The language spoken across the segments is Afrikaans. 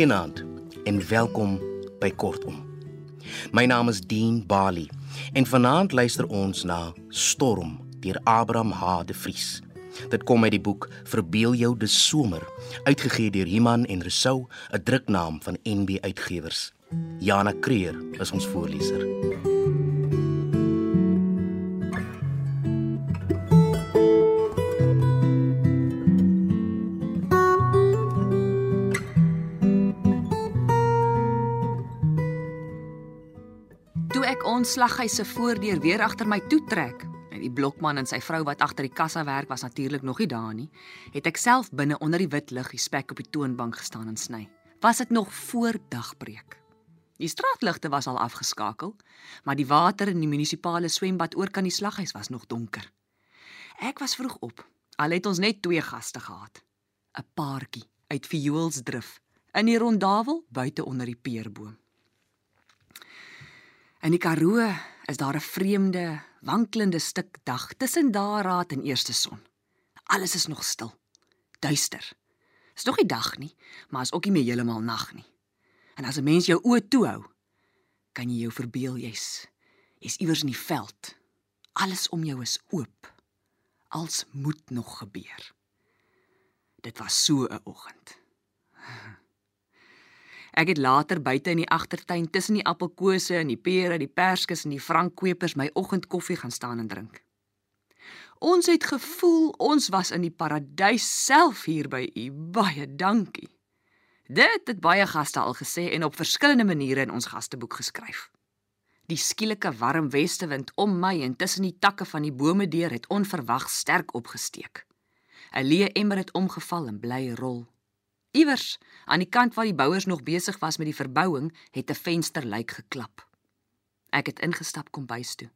Goeienaand en welkom by Kortom. My naam is Dean Bali en vanaand luister ons na Storm deur Abraham H de Vries. Dit kom uit die boek Verbeel jou die somer, uitgegee deur Iman en Rousseau, 'n druknaam van NB Uitgewers. Jana Kreer is ons voorleser. Ons slaghuis se voordeur weer agter my toe trek, en die blokman en sy vrou wat agter die kassa werk was natuurlik nog nie daar nie, het ek self binne onder die wit lig die spek op die toonbank gestaan en sny. Was dit nog voor dagbreek? Die straatligte was al afgeskakel, maar die water in die munisipale swembad oor kan die slaghuis was nog donker. Ek was vroeg op. Al het ons net twee gaste gehad. 'n Paartjie uit Vioolsdrif in die rondavel buite onder die peerboom. In die Karoo is daar 'n vreemde, wankelende stuk dag tussen daaraad en eerste son. Alles is nog stil. Duister. Dis nog nie dag nie, maar is ook nie meer heeltemal nag nie. En as 'n mens jou oë toehou, kan jy jou verbeel jy's jy's iewers in die veld. Alles om jou is oop. Als moet nog gebeur. Dit was so 'n oggend. Ek het later buite in die agtertuin tussen die appelkose en die pere, die perskes en die frankkwepers my oggendkoffie gaan staan en drink. Ons het gevoel ons was in die paradys self hier by u. Baie dankie. Dit het baie gaste al gesê en op verskillende maniere in ons gasteboek geskryf. Die skielike warm westewind om my en tussen die takke van die bome deur het onverwags sterk opgesteek. 'n Leë emmer het omgeval en bly rol. Iewers aan die kant waar die bouers nog besig was met die verbouing, het 'n vensterluik geklap. Ek het ingestap kom bys toe.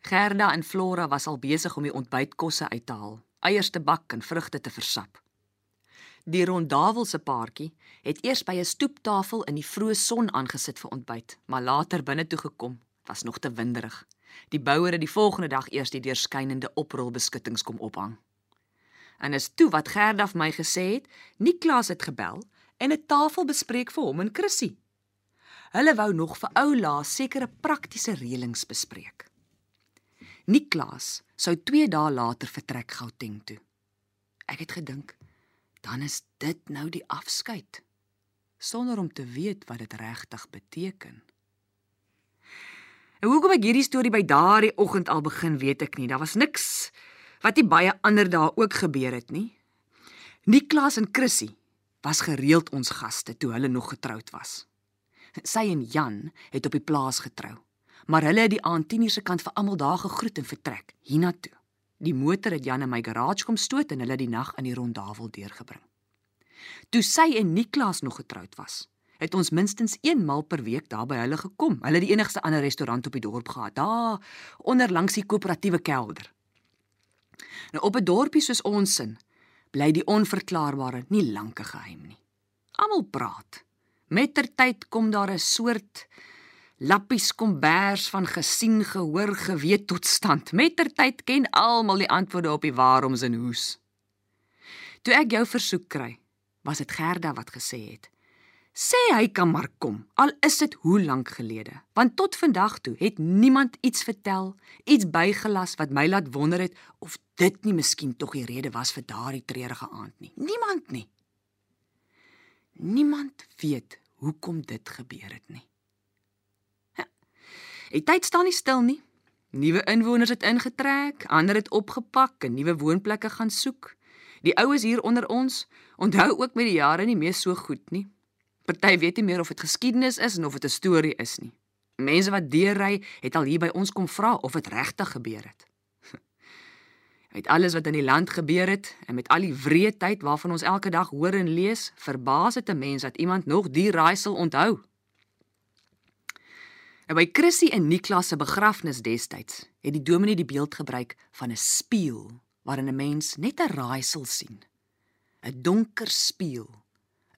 Gerda en Flora was al besig om die ontbytkosse uit te haal, eiers te bak en vrugte te versap. Die rondawelse paartjie het eers by 'n stoeptafel in die vroeë son aangesit vir ontbyt, maar later binne toe gekom. Was nog te winderig. Die bouer het die volgende dag eers die deurskynende oprolbeskuttings kom ophang. En is toe wat Gerda vir my gesê het, Niklaas het gebel en 'n tafel bespreek vir hom en Chrissy. Hulle wou nog vir ou Laas sekere praktiese reëlings bespreek. Niklaas sou 2 dae later vertrek Gauteng toe. Ek het gedink, dan is dit nou die afskeid sonder om te weet wat dit regtig beteken. En hoekom ek hierdie storie by daardie oggend al begin, weet ek nie. Daar was niks wat nie baie ander dae ook gebeur het nie. Niklaas en Chrissy was gereeld ons gaste toe hulle nog getroud was. Sy en Jan het op die plaas getrou, maar hulle het die aand 10:00 se kant vir almal daar gegroet en vertrek hiernatoe. Die motor het Jan in my garage kom stoot en hulle die nag in die rondavel deurgebring. Toe sy en Niklaas nog getroud was, het ons minstens eenmal per week daar by hulle gekom. Hulle het die enigste ander restaurant op die dorp gehad, daar onder langs die koöperatiewe kelder. Nou op 'n dorpie soos ons sin, bly die onverklaarbare nie lank 'n geheim nie. Almal praat. Mettertyd kom daar 'n soort lappies kombers van gesien, gehoor, geweet tot stand. Mettertyd ken almal die antwoorde op die waaroms en hoes. Toe ek jou versoek kry, was dit Gerda wat gesê het: "Sê hy kan maar kom, al is dit hoe lank gelede, want tot vandag toe het niemand iets vertel, iets bygelas wat my laat wonder het of dit nie miskien tog die rede was vir daardie treurige aand nie. Niemand nie. Niemand weet hoekom dit gebeur het nie. Ja, die tyd staan nie stil nie. Nuwe inwoners het ingetrek, ander het opgepak en nuwe woonplekke gaan soek. Die oues hier onder ons onthou ook met die jare nie meer so goed nie. Party weet nie meer of dit geskiedenis is en of dit 'n storie is nie. Mense wat deurry het al hier by ons kom vra of dit regtig gebeur het. Met alles wat in die land gebeur het en met al die wreedheid waarvan ons elke dag hoor en lees, verbaas dit 'n mens dat iemand nog die raaisel onthou. En by Chrissy en Niklas se begrafnis destyds het die dominee die beeld gebruik van 'n spieël waarin 'n mens net 'n raaisel sien. 'n Donker spieël,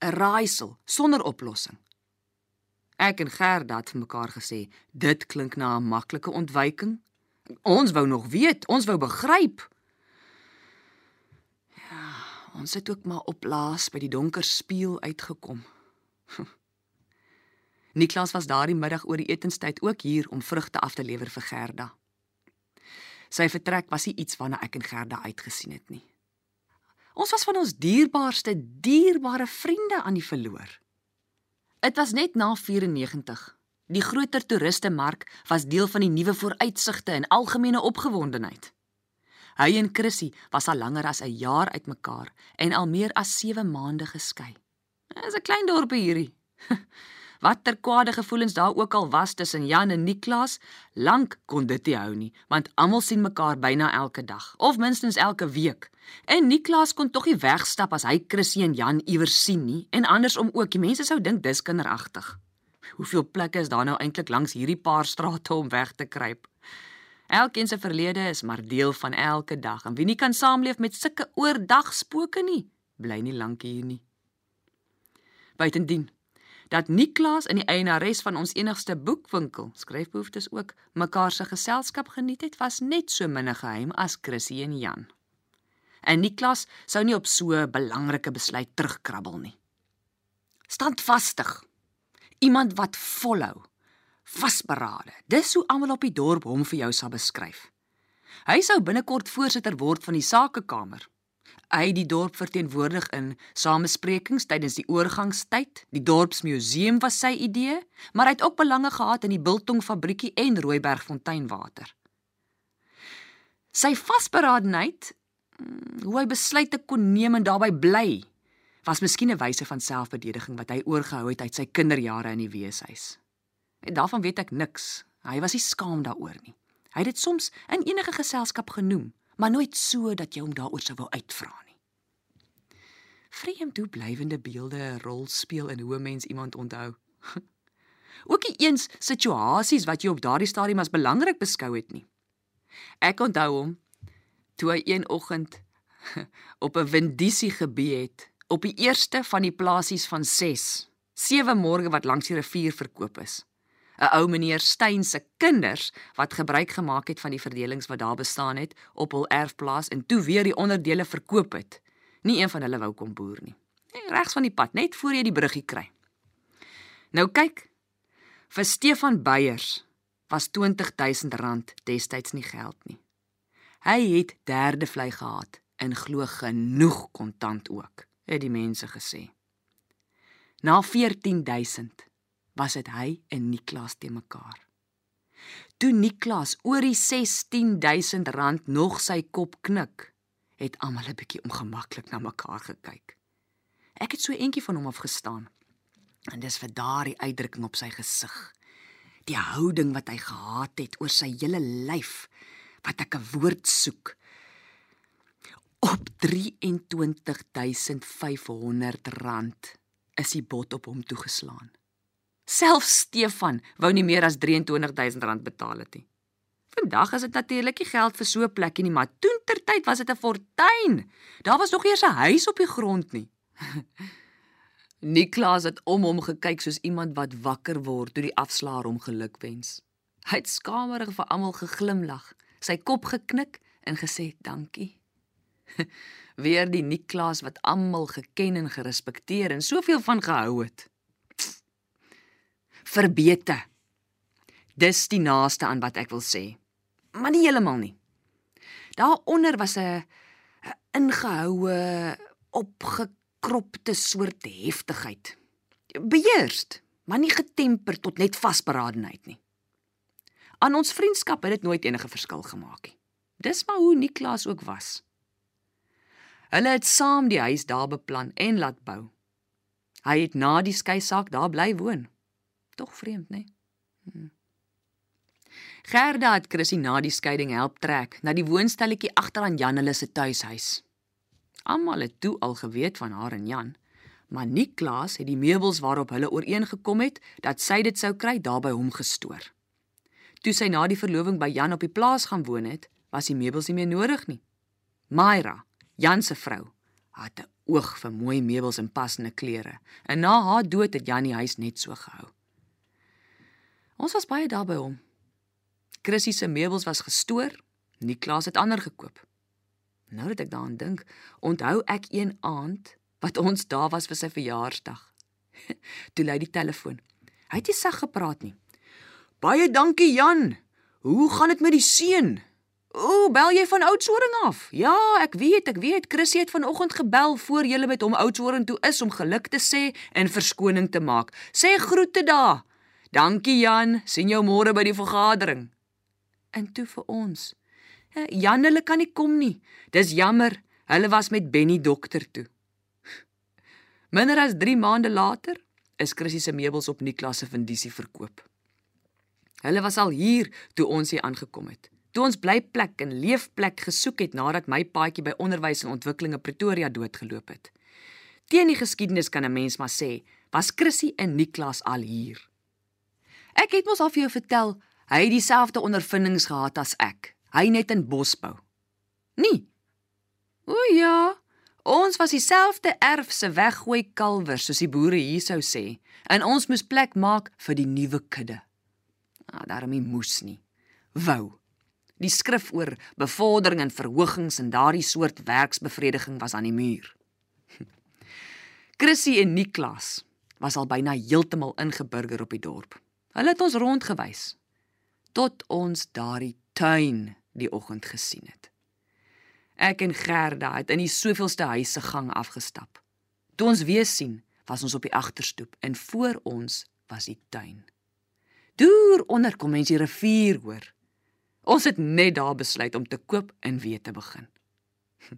'n raaisel sonder oplossing. Ek en Gerda het mekaar gesê, dit klink na 'n maklike ontwyking. Ons wou nog weet, ons wou begryp. Ja, ons het ook maar op laas by die donker spieël uitgekom. Niklas was daardie middag oor die etenstyd ook hier om vrugte af te lewer vir Gerda. Sy vertrek was nie iets waarna ek en Gerda uitgesien het nie. Ons was van ons dierbaarste dierbare vriende aan die verloor. Dit was net na 94. Die groter toeristemark was deel van die nuwe vooruitsigte en algemene opgewondenheid. Hy en Chrissy was al langer as 'n jaar uitmekaar en al meer as 7 maande geskei. Dit is 'n klein dorpie hierdie. Watter kwade gevoelens daar ook al was tussen Jan en Niklas, lank kon dit nie hou nie, want almal sien mekaar byna elke dag of minstens elke week. En Niklas kon tog nie wegstap as hy Chrissy en Jan iewers sien nie, en andersom ook. Die mense sou dink dis kinderagtig. Hoeveel plekke is daar nou eintlik langs hierdie paar strate om weg te kruip? Elkeen se verlede is maar deel van elke dag en wie nie kan saamleef met sulke oordagspooke nie, bly nie lank hier nie. Buitendien dat Niklaas en die eienares van ons enigste boekwinkel, skryfbehoeftes ook, mekaar se geselskap geniet het, was net so min 'n geheim as Chrissy en Jan. En Niklaas sou nie op so 'n belangrike besluit terugkrabbel nie. Standvastig. Iemand wat volhou. Vasberade. Dis hoe almal op die dorp hom vir jou sal beskryf. Hy sou binnekort voorsitter word van die sakekamer hy die dorp verteenwoordig in samesprekings tydens die oorgangstyd. Die dorpsmuseum was sy idee, maar hy het ook belange gehad in die biltong fabriekie en Rooiberg fonteinwater. Sy vasberadenheid, mm, hoe hy besluite kon neem en daarbey bly, was miskien 'n wyse van selfverdediging wat hy oorgehou het uit sy kinderjare in die weeshuis. En daarvan weet ek niks. Hy was nie skaam daaroor nie. Hy het dit soms in enige geselskap genoem maar nooit so dat jy hom daaroor sou wou uitvra nie. Vreemd hoe blywende beelde 'n rol speel in hoe 'n mens iemand onthou. Ook nie eens situasies wat jy op daardie stadium as belangrik beskou het nie. Ek onthou hom toe hy een oggend op 'n windisie gebee het op die eerste van die plasies van 6, sewe môre wat langs die rivier verkoop is. 'n ou meneer Steyn se kinders wat gebruik gemaak het van die verdelings wat daar bestaan het op hul erfplaas en toe weer die onderdele verkoop het. Nie een van hulle wou kom boer nie. Nee, regs van die pad, net voor jy die bruggie kry. Nou kyk, vir Stefan Beyers was R20000 destyds nie geld nie. Hy het derde vlei gehad en glo genoeg kontant ook, het die mense gesê. Na 14000 was dit hy en Niklas te mekaar. Toe Niklas oor die 16000 rand nog sy kop knik, het almal 'n bietjie ongemaklik na mekaar gekyk. Ek het so eentjie van hom afgestaan. En dis vir daardie uitdrukking op sy gesig. Die houding wat hy gehad het oor sy hele lyf wat ek 'n woord soek. Op 23500 rand is die bot op hom toegeslaan. Selfs Stefan wou nie meer as R23000 betaal het nie. Vandag is dit natuurlik nie geld vir so 'n plekkie nie, maar toentertyd was dit 'n fortuin. Daar was nog eers 'n huis op die grond nie. Niklas het om hom gekyk soos iemand wat wakker word toe die afslaer hom gelukwens. Hy het skamerig vir almal geglimlag, sy kop geknik en gesê dankie. Weer die Niklas wat almal geken en gerespekteer en soveel van gehou het verbete. Dis die naaste aan wat ek wil sê. Maar nie heeltemal nie. Daaronder was 'n ingehoue, opgekropte soort heftigheid. Beheerst, maar nie getemper tot net vasberadenheid nie. Aan ons vriendskap het dit nooit enige verskil gemaak nie. Dis maar hoe Niklas ook was. Hulle het saam die huis daar beplan en laat bou. Hy het na die skei saak daar bly woon. Tog vreemd, né? Hmm. Gerda het Chrissy na die skeiding help trek na die woonstelletjie agter aan Jan hulle se tuishuis. Almal het toe al geweet van haar en Jan, maar Niklaas het die meubels waarop hulle ooreengekom het dat sy dit sou kry daarby hom gestoor. Toe sy na die verloving by Jan op die plaas gaan woon het, was die meubels nie meer nodig nie. Myra, Jan se vrou, het 'n oog vir mooi meubels en passende klere. En na haar dood het Jan die huis net so gehou. Ons was baie daar by hom. Chrissy se meubels was gestoor, Niklaas het ander gekoop. Nou dat ek daaraan dink, onthou ek een aand wat ons daar was vir sy verjaarsdag. Toe lui die telefoon. Hy het nie sag gepraat nie. Baie dankie Jan. Hoe gaan dit met die seun? O, bel jy van Oudtshoorn af? Ja, ek weet, ek weet. Chrissy het vanoggend gebel voor jy met hom Oudtshoorn toe is om geluk te sê en verskoning te maak. Sê groete daar. Dankie Jan, sien jou môre by die vergadering. En toe vir ons. Jan hulle kan nie kom nie. Dis jammer. Hulle was met Benny dokter toe. Minder as 3 maande later is Chrissy se meubels op Niklas se fundisie verkoop. Hulle was al hier toe ons hier aangekom het. Toe ons blyplek en leefplek gesoek het nadat my paadjie by onderwys en ontwikkeling in Pretoria doodgeloop het. Teen die geskiedenis kan 'n mens maar sê, was Chrissy en Niklas al hier. Ek het mos al vir jou vertel, hy het dieselfde ondervindings gehad as ek. Hy net in bosbou. Nee. O ja, ons was dieselfde erf se weggooi kalwers soos die boere hier sou sê, en ons moes plek maak vir die nuwe kudde. Ah, daarom moes nie. Wou. Die skrif oor bevordering en verhogings en daardie soort werksbevrediging was aan die muur. Chrissy en Niklas was al byna heeltemal ingeburger op die dorp. Hulle het ons rondgewys tot ons daardie tuin die oggend gesien het. Ek en Gerda het in die soveelste huise gang afgestap. Toe ons weer sien, was ons op die agterstoep en voor ons was die tuin. Deur onder kom mens die rivier hoor. Ons het net daar besluit om te koop en weer te begin.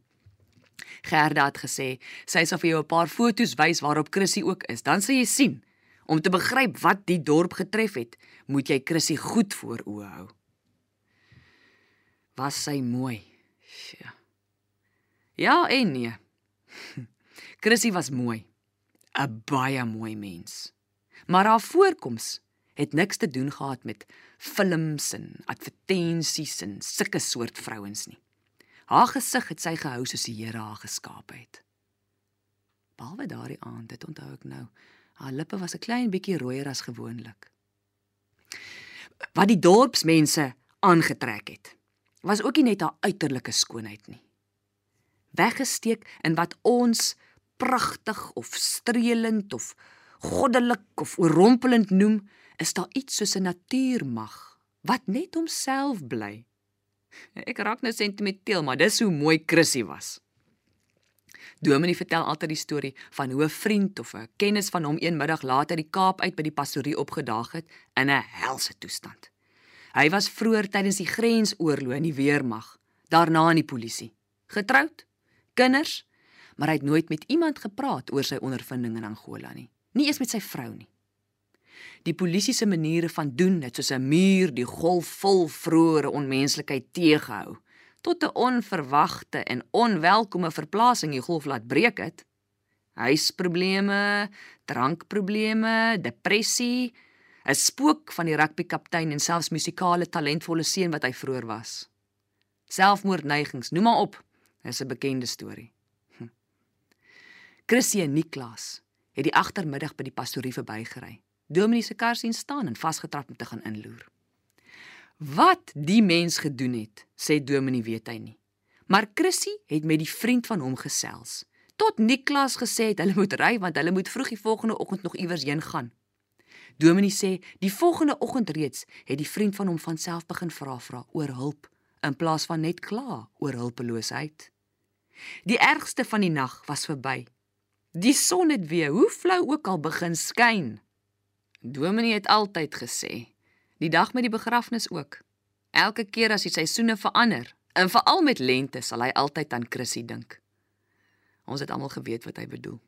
Gerda het gesê sy sal vir jou 'n paar foto's wys waarop Chrissy ook is. Dan sal jy sien. Om te begryp wat die dorp getref het, moet jy Chrissy goed voor oë hou. Was sy mooi? Ja. Ja en nee. Chrissy was mooi. 'n Baie mooi mens. Maar haar voorkoms het niks te doen gehad met films en advertensies en sulke soort vrouens nie. Haar gesig het sy gehou soos die Here haar geskaap het. Behalwe daardie aand, dit onthou ek nou, haar lippe was 'n klein bietjie rooier as gewoonlik. Wat die dorpsmense aangetrek het, was ook nie net haar uiterlike skoonheid nie. Weggesteek in wat ons pragtig of streelend of goddelik of oorrompelend noem, is daar iets soos 'n natuurmag wat net homself bly. Ek raak nou sentimenteel, maar dis hoe mooi Chrissy was. Dominee vertel altyd die storie van hoe 'n vriend of 'n kennis van hom een middag later die Kaap uit by die pastorie opgedaag het in 'n helse toestand. Hy was vroeër tydens die grensoorlog in die weermag, daarna in die polisie. Getroud, kinders, maar hy het nooit met iemand gepraat oor sy ondervindinge in Angola nie, nie eens met sy vrou nie. Die polisie se maniere van doen het soos 'n muur die golf vol vroeëre onmenslikheid teëgehou tot 'n onverwagte en onwelkome verplasing die golf laat breek het. Huisprobleme, drankprobleme, depressie, 'n spook van die rugbykaptein en selfs musikale talentvolle seun wat hy vroeër was. Selfmoordneigings, noem maar op, is 'n bekende storie. Hm. Chrissy en Niklas het die agtermiddag by die pastorie verbygery. Dominee se kar sien staan en vasgetrap om te gaan inloer. Wat die mens gedoen het, sê Dominee weet hy nie. Maar Chrissy het met die vriend van hom gesels. Tot Niklas gesê het hulle moet ry want hulle moet vroeg die volgende oggend nog iewers heen gaan. Dominee sê die volgende oggend reeds het die vriend van hom van self begin vra vra oor hulp in plaas van net kla oor hulpeloosheid. Die ergste van die nag was verby. Die son het weer, hoe flou ook al begin skyn. Dominee het altyd gesê, die dag met die begrafnis ook. Elke keer as die seisoene verander, en veral met lente, sal hy altyd aan Chrissy dink. Ons het almal geweet wat hy bedoel.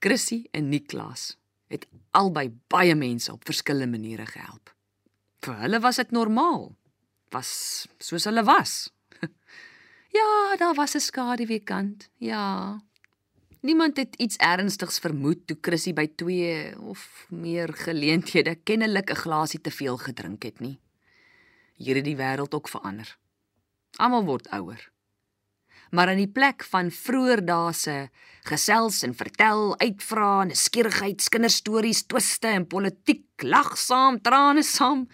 Chrissy en Niklas het albei baie mense op verskillende maniere gehelp. Vir hulle was dit normaal. Was soos hulle was. Ja, daar was 'n skaduweekant. Ja, Niemand het iets ernstigs vermoed toe Chrissy by 2 of meer geleenthede kennelik 'n glasie te veel gedrink het nie. Hier het die wêreld ook verander. Almal word ouer. Maar in die plek van vroeër dae se gesels en vertel, uitvra en skierigheid, kinderstories, twiste en politiek, lag saam, trane saam,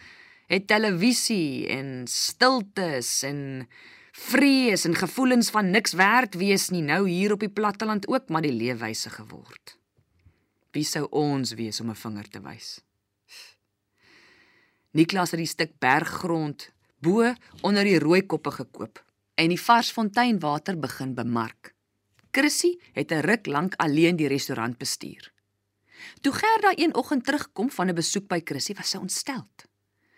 het televisie en stiltes en vrees en gevoelens van niks werd wees nie nou hier op die platteland ook maar die leefwyse geword. Wie sou ons wees om 'n vinger te wys? Niklas het die stuk berggrond bo onder die rooi koppe gekoop en die vars fonteinwater begin bemark. Chrissy het 'n ruk lank alleen die restaurant bestuur. Toe Gerda een oggend terugkom van 'n besoek by Chrissy, was sy ontsteld.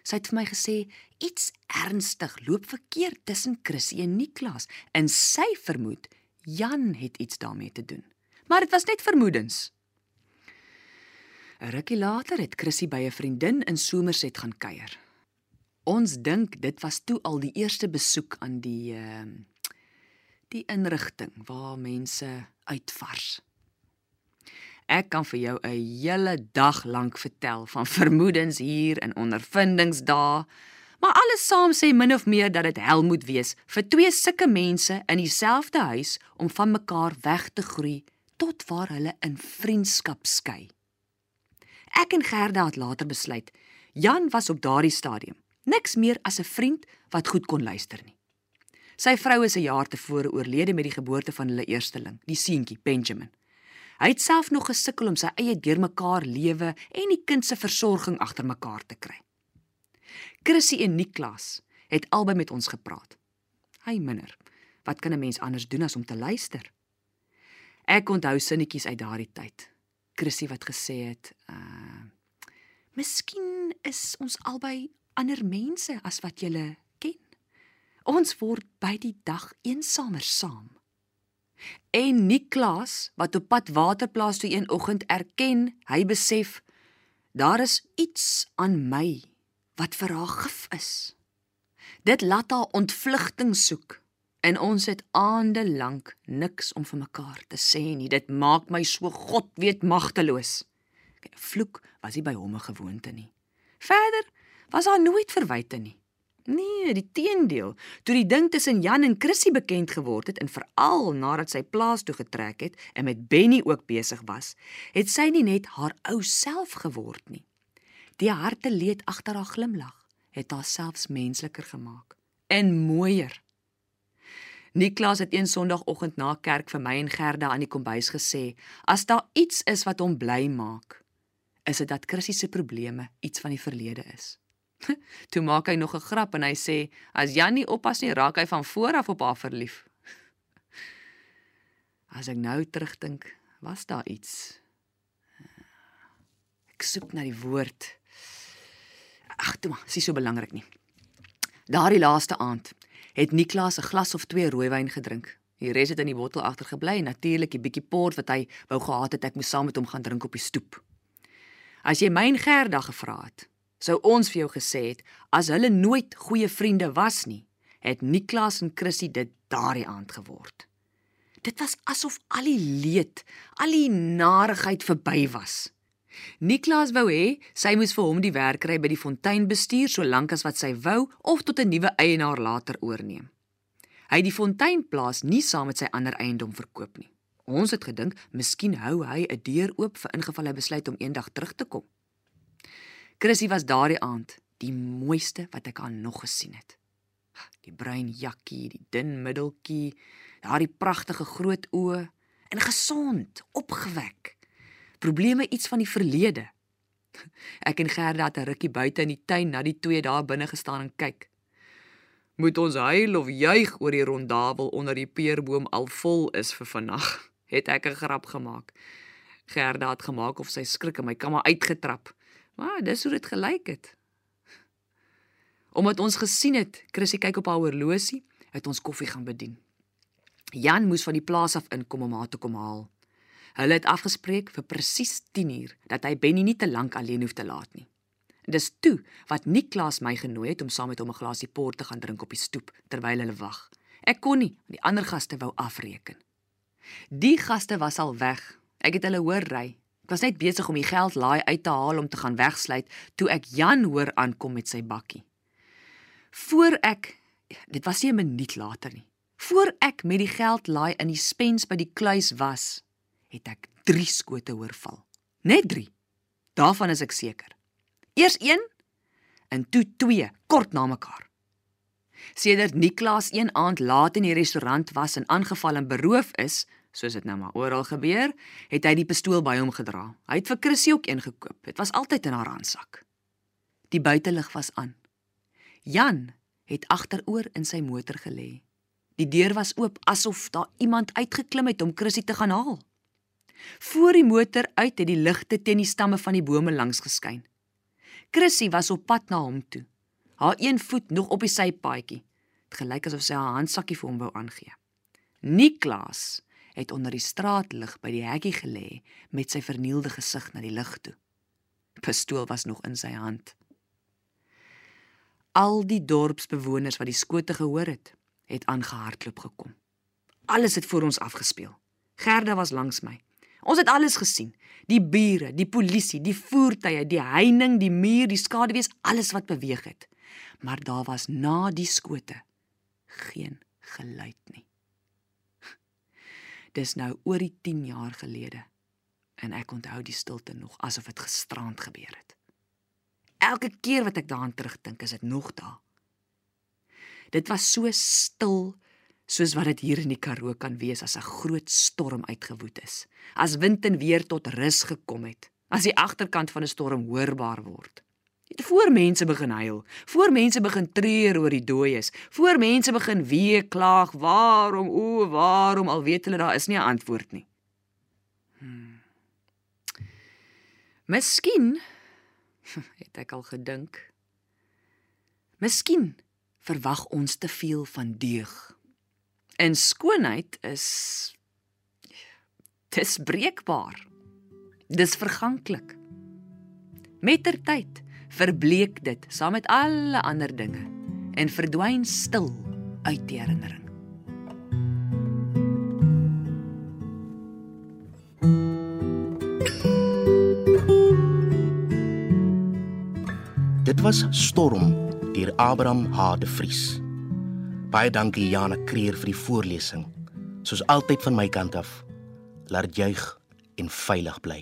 Sy het vir my gesê iets ernstig loop verkeerd tussen Chrissy en Niklas en sy vermoed Jan het iets daarmee te doen. Maar dit was net vermoedens. 'n Rukkie later het Chrissy by 'n vriendin in Somerset gaan kuier. Ons dink dit was toe al die eerste besoek aan die uh die inrigting waar mense uitvars. Ek kan vir jou 'n hele dag lank vertel van vermoedens hier en ondervindings daar, maar alles saam sê min of meer dat dit hel moet wees vir twee sulke mense in dieselfde huis om van mekaar weg te groei tot waar hulle in vriendskap skei. Ek en Gerda het later besluit Jan was op daardie stadium niks meer as 'n vriend wat goed kon luister nie. Sy vrou is 'n jaar tevore oorlede met die geboorte van hulle eersteling, die seentjie Benjamin. Hy het self nog gesukkel om sy eie deurmekaar lewe en die kind se versorging agter mekaar te kry. Chrissy en Niklas het albei met ons gepraat. Hy minder. Wat kan 'n mens anders doen as om te luister? Ek onthou sinnetjies uit daardie tyd. Chrissy wat gesê het, uh Miskien is ons albei ander mense as wat jy ken. Ons word by die dag eensamer saam. En Niklas wat op pad waterplaas toe een oggend erken, hy besef daar is iets aan my wat vir haar gif is. Dit laat haar ontvlugting soek en ons het aande lank niks om vir mekaar te sê nie. Dit maak my so God weet magteloos. Vloek was nie by hom 'n gewoonte nie. Verder was daar nooit verwyte nie. Nee, die teendeel. Toe die ding tussen Jan en Chrissy bekend geword het en veral nadat sy plaas toe getrek het en met Benny ook besig was, het sy nie net haar ou self geword nie. Die harteleed agter haar glimlag het haar selfs mensliker gemaak en mooier. Niklas het een Sondagoggend na kerk vir my en Gerda aan die kombuis gesê: "As daar iets is wat hom bly maak, is dit dat Chrissy se probleme iets van die verlede is." Toe maak hy nog 'n grap en hy sê as Jan nie oppas nie, raak hy van voor af op haar verlief. As ek nou terugdink, was daar iets. Ek soek na die woord. Ag, toe maar, dis so belangrik nie. Daardie laaste aand het Niklas 'n glas of twee rooiwyn gedrink. Die res het in die bottel agtergebly en natuurlik 'n bietjie port wat hy wou gehad het ek moes saam met hom gaan drink op die stoep. As jy my en Gerda gevra het, sou ons vir jou gesê het as hulle nooit goeie vriende was nie, het Niklas en Chrissy dit daardie aand geword. Dit was asof al die leed, al die narigheid verby was. Niklas wou hê sy moes vir hom die werk kry by die fontein bestuur solank as wat sy wou of tot 'n nuwe eienaar later oorneem. Hy het die fonteinplaas nie saam met sy ander eiendom verkoop nie. Ons het gedink miskien hou hy 'n deur oop vir ingeval hy besluit om eendag terug te kom. Chrissy was daardie aand die mooiste wat ek haar nog gesien het. Die bruin jakkie, die dun middeltjie, daardie pragtige groot oë en gesond, opgewek. Probleme iets van die verlede. Ek en Gerda het 'n rukkie buite in die tuin na die twee daar binne gestaan en kyk. Moet ons huil of juig oor die rondawel onder die peerboom al vol is vir vannag? Het ek 'n grap gemaak. Gerda het gemaak of sy skrik en my kamma uitgetrap. Maar dis hoe dit gelyk het. Omdat ons gesien het, Chrissy kyk op haar horlosie, het ons koffie gaan bedien. Jan moes van die plaas af inkom om haar te kom haal. Hulle het afgespreek vir presies 10uur dat hy Benny nie te lank alleen hoef te laat nie. Dis toe wat Niklas my genooi het om saam met hom 'n glasie port te gaan drink op die stoep terwyl hulle wag. Ek kon nie, die ander gaste wou afreken. Die gaste was al weg. Ek het hulle hoor ry Ek was net besig om die geldlaai uit te haal om te gaan wegsluit toe ek Jan hoor aankom met sy bakkie. Voor ek dit was nie 'n minuut later nie. Voor ek met die geldlaai in die spens by die kluis was, het ek 3 skote hoor val. Net 3. Daarvan is ek seker. Eers 1 en toe 2 kort na mekaar. Sedert Niklas een aand laat in die restaurant was en aangeval en beroof is, soos dit nou maar oral gebeur, het hy die pistool by hom gedra. Hy het vir Chrissy ook een gekoop. Dit was altyd in haar handsak. Die buitelug was aan. Jan het agteroor in sy motor gelê. Die deur was oop asof daar iemand uitgeklim het om Chrissy te gaan haal. Voor die motor uit het die ligte teen die stamme van die bome langs geskyn. Chrissy was op pad na hom toe. Haar een voet nog op die sypaadjie. Dit gelyk asof sy haar handsakkie vir hom wou aangee. Niklaas het onder die straatlig by die hekkie gelê met sy vernielde gesig na die lig toe. Pistool was nog in sy hand. Al die dorpsbewoners wat die skote gehoor het, het aangehardloop gekom. Alles het voor ons afgespeel. Gerda was langs my. Ons het alles gesien. Die bure, die polisie, die voertuie, die heining, die muur, die skaduwees, alles wat beweeg het. Maar daar was na die skote geen geluid nie. Dis nou oor die 10 jaar gelede en ek onthou die stilte nog asof dit gisterand gebeur het. Elke keer wat ek daaraan terugdink, is dit nog daar. Dit was so stil soos wat dit hier in die Karoo kan wees as 'n groot storm uitgewoed is. As wind en weer tot rus gekom het, as die agterkant van 'n storm hoorbaar word. Voor mense begin huil, voor mense begin treur oor die dooies, voor mense begin wee klaag, waarom o, waarom al weet hulle daar is nie 'n antwoord nie. Hmm. Miskien het ek al gedink. Miskien verwag ons te veel van deug. En skoonheid is dis breekbaar. Dis verganklik. Mettertyd verbleek dit saam met alle ander dinge en verdwyn stil uit die herinnering. Dit was Storm deur Abraham H de Vries. Baie dankie Jana Kreer vir die voorlesing. Soos altyd van my kant af. Laat juig en veilig bly.